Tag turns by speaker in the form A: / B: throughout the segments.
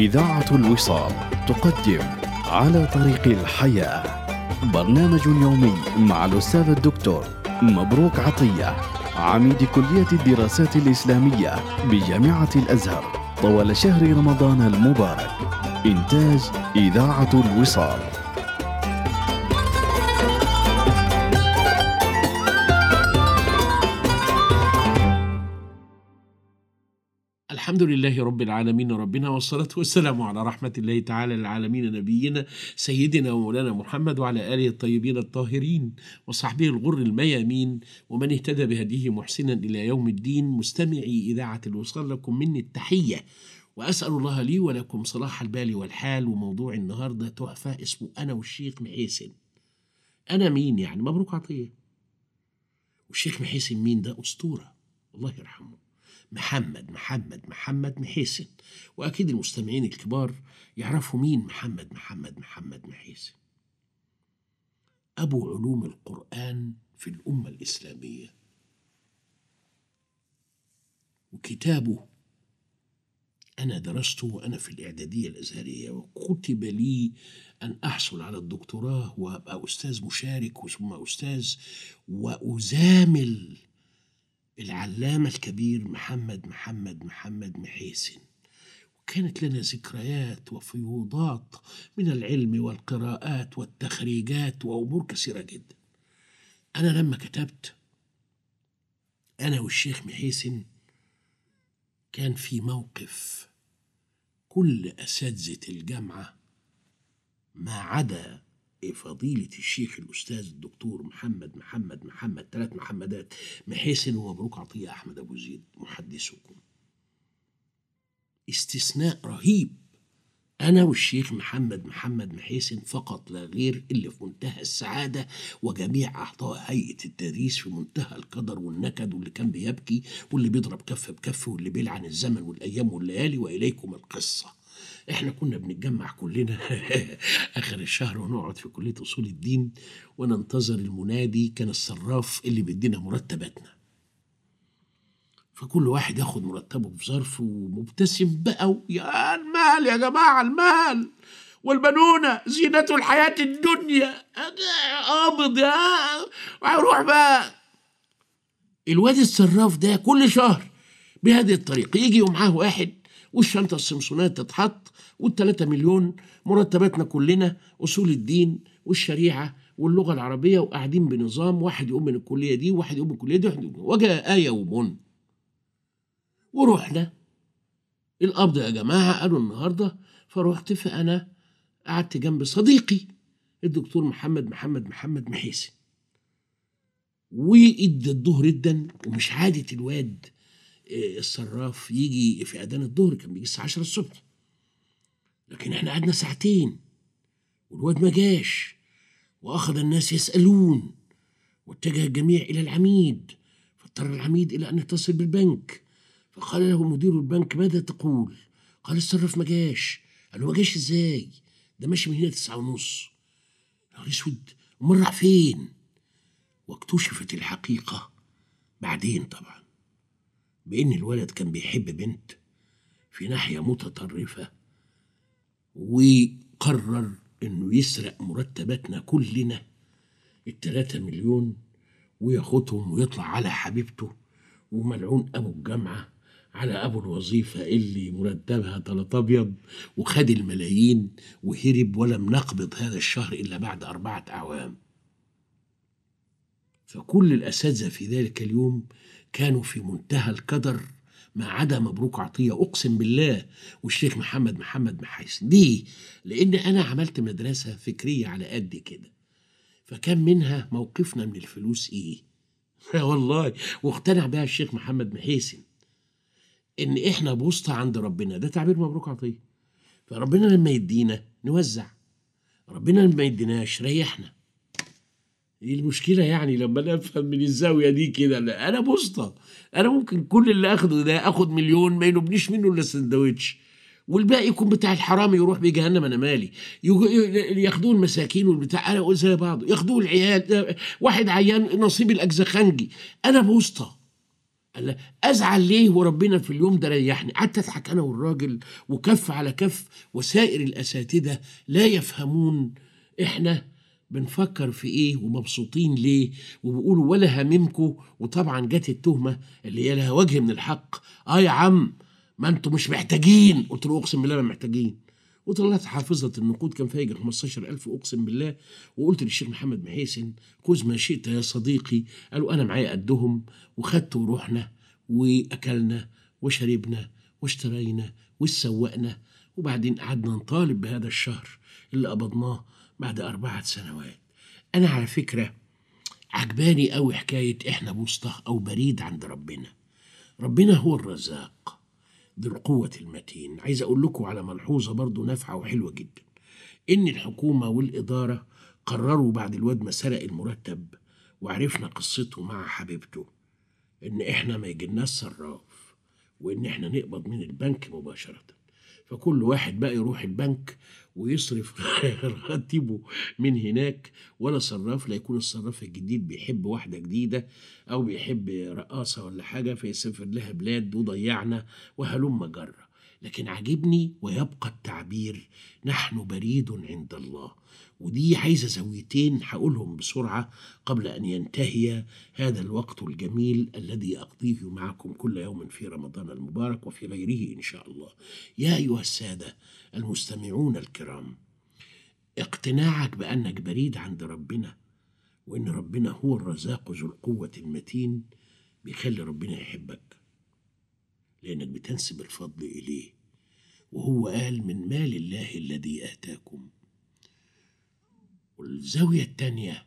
A: إذاعة الوصال تقدم على طريق الحياة. برنامج يومي مع الأستاذ الدكتور مبروك عطية عميد كلية الدراسات الإسلامية بجامعة الأزهر. طوال شهر رمضان المبارك. إنتاج إذاعة الوصال.
B: الحمد لله رب العالمين ربنا والصلاة والسلام على رحمة الله تعالى للعالمين نبينا سيدنا ومولانا محمد وعلى آله الطيبين الطاهرين وصحبه الغر الميامين ومن اهتدى بهديه محسنا إلى يوم الدين. مستمعي إذاعة الوصال لكم مني التحية وأسأل الله لي ولكم صلاح البال والحال وموضوع النهاردة تحفة اسمه أنا والشيخ محيسن. أنا مين يعني؟ مبروك عطية. والشيخ محيسن مين ده؟ أسطورة. الله يرحمه. محمد محمد محمد محيسن. وأكيد المستمعين الكبار يعرفوا مين محمد محمد محمد محيسن. أبو علوم القرآن في الأمة الإسلامية. وكتابه أنا درسته وأنا في الإعدادية الأزهرية وكتب لي أن أحصل على الدكتوراه وأبقى أستاذ مشارك ثم أستاذ وأزامل العلامة الكبير محمد محمد محمد محيسن. وكانت لنا ذكريات وفيوضات من العلم والقراءات والتخريجات وأمور كثيرة جدا. أنا لما كتبت أنا والشيخ محيسن كان في موقف كل أساتذة الجامعة ما عدا فضيلة الشيخ الأستاذ الدكتور محمد محمد محمد ثلاث محمدات محيسن ومبروك عطية أحمد أبو زيد محدثكم. استثناء رهيب. أنا والشيخ محمد محمد محيسن فقط لا غير اللي في منتهى السعادة وجميع أعضاء هيئة التدريس في منتهى القدر والنكد واللي كان بيبكي واللي بيضرب كف بكف واللي بيلعن الزمن والأيام والليالي وإليكم القصة. إحنا كنا بنتجمع كلنا آخر الشهر ونقعد في كلية أصول الدين وننتظر المنادي كان الصراف اللي بيدينا مرتباتنا. فكل واحد ياخد مرتبه في ظرف ومبتسم بقى يا المال يا جماعة المال! والبنونة زينة الحياة الدنيا! قابض يا روح بقى! الواد الصراف ده كل شهر بهذه الطريقة يجي ومعاه واحد والشنطة السمسونات تتحط؟ والتلاتة مليون مرتباتنا كلنا أصول الدين والشريعة واللغة العربية وقاعدين بنظام واحد يقوم من الكلية دي وواحد يقوم من الكلية دي واحد يقوم وجاء آية ومن ورحنا. القبض يا جماعة قالوا النهاردة فرحت فأنا قعدت جنب صديقي الدكتور محمد محمد محمد محيسن. وإدى الظهر جدا ومش عادة الواد. الصراف يجي في أذان الظهر كان بيجي الساعة 10 الصبح. لكن إحنا قعدنا ساعتين والواد ما جاش وأخذ الناس يسألون واتجه الجميع إلى العميد فاضطر العميد إلى أن يتصل بالبنك. فقال له مدير البنك ماذا تقول؟ قال الصراف ما جاش. قال له ما جاش إزاي؟ ده ماشي من هنا تسعة ونص. نهار أسود أمال راح فين؟ واكتشفت الحقيقة. بعدين طبعا بإن الولد كان بيحب بنت في ناحية متطرفة وقرر إنه يسرق مرتباتنا كلنا التلاتة مليون وياخدهم ويطلع على حبيبته وملعون أبو الجامعة على أبو الوظيفة اللي مرتبها تلات أبيض وخد الملايين وهرب ولم نقبض هذا الشهر إلا بعد أربعة أعوام. فكل الأساتذة في ذلك اليوم كانوا في منتهى القدر ما عدا مبروك عطية. أقسم بالله والشيخ محمد محمد محيسن ليه؟ لأن أنا عملت مدرسة فكرية على قد كده. فكان منها موقفنا من الفلوس إيه؟ والله. واقتنع بها الشيخ محمد محيسن إن إحنا بوسطة عند ربنا. ده تعبير مبروك عطية. فربنا لما يدينا نوزع. ربنا لما يديناش ريحنا. إيه المشكلة يعني لما أنا أفهم من الزاوية دي كده؟ أنا بوسطة. أنا ممكن كل اللي آخده ده آخد مليون ما ينبنيش منه إلا سندوتش. والباقي يكون بتاع الحرامي يروح بيه جهنم أنا مالي. ياخدوه المساكين والبتاع. أنا زي بعض. ياخدوه العيال واحد عيان نصيب الاجزخنجي أنا بوسطة. قال أزعل ليه وربنا في اليوم ده ريحني؟ قعدت أضحك أنا والراجل وكف على كف. وسائر الأساتذة لا يفهمون إحنا بنفكر في إيه ومبسوطين ليه؟ وبيقولوا ولا هممكم وطبعا جت التهمة اللي هي لها وجه من الحق. آه يا عم ما أنتوا مش محتاجين. قلت له أقسم بالله ما محتاجين. وطلعت حافظة النقود كان فيها 15000 أقسم بالله. وقلت للشيخ محمد محيسن خذ ما شئت يا صديقي. قالوا أنا معايا قدهم. وخدت ورحنا وأكلنا وشربنا واشترينا وسوقنا. وبعدين قعدنا نطالب بهذا الشهر اللي قبضناه. بعد أربعة سنوات. أنا على فكرة عجباني أوي حكاية إحنا بوسطة أو بريد عند ربنا. ربنا هو الرزاق ذو القوة المتين. عايز أقول لكم على ملحوظة برضو نافعة وحلوة جدا. إن الحكومة والإدارة قرروا بعد الواد ما سرق المرتب وعرفنا قصته مع حبيبته إن إحنا ما يجيلناش صراف وإن إحنا نقبض من البنك مباشرة. فكل واحد بقى يروح البنك ويصرف راتبه من هناك ولا صراف لا يكون الصراف الجديد بيحب واحدة جديدة أو بيحب رقاصة ولا حاجة فيسافر لها بلاد وضيعنا وهلم جرة. لكن عجبني ويبقى التعبير نحن بريد عند الله. ودي عايزة زاويتين هقولهم بسرعة قبل أن ينتهي هذا الوقت الجميل الذي أقضيه معكم كل يوم في رمضان المبارك وفي غيره إن شاء الله. يا أيها السادة المستمعون الكرام اقتناعك بأنك بريد عند ربنا وإن ربنا هو الرزاق ذو القوة المتين بيخلي ربنا يحبك. لأنك بتنسب الفضل إليه وهو قال من مال الله الذي آتاكم. والزاوية التانية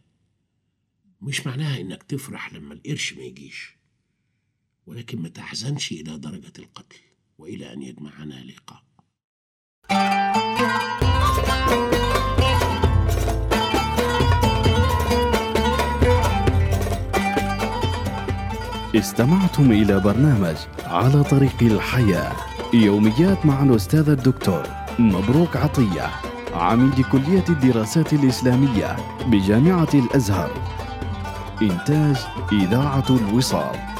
B: مش معناها إنك تفرح لما القرش ما يجيش ولكن ما تحزنش إلى درجة القتل وإلى أن يجمعنا لقاء.
A: استمعتم إلى برنامج على طريق الحياة. يوميات مع الأستاذ الدكتور مبروك عطية عميد كلية الدراسات الإسلامية بجامعة الأزهر. إنتاج إذاعة الوصال.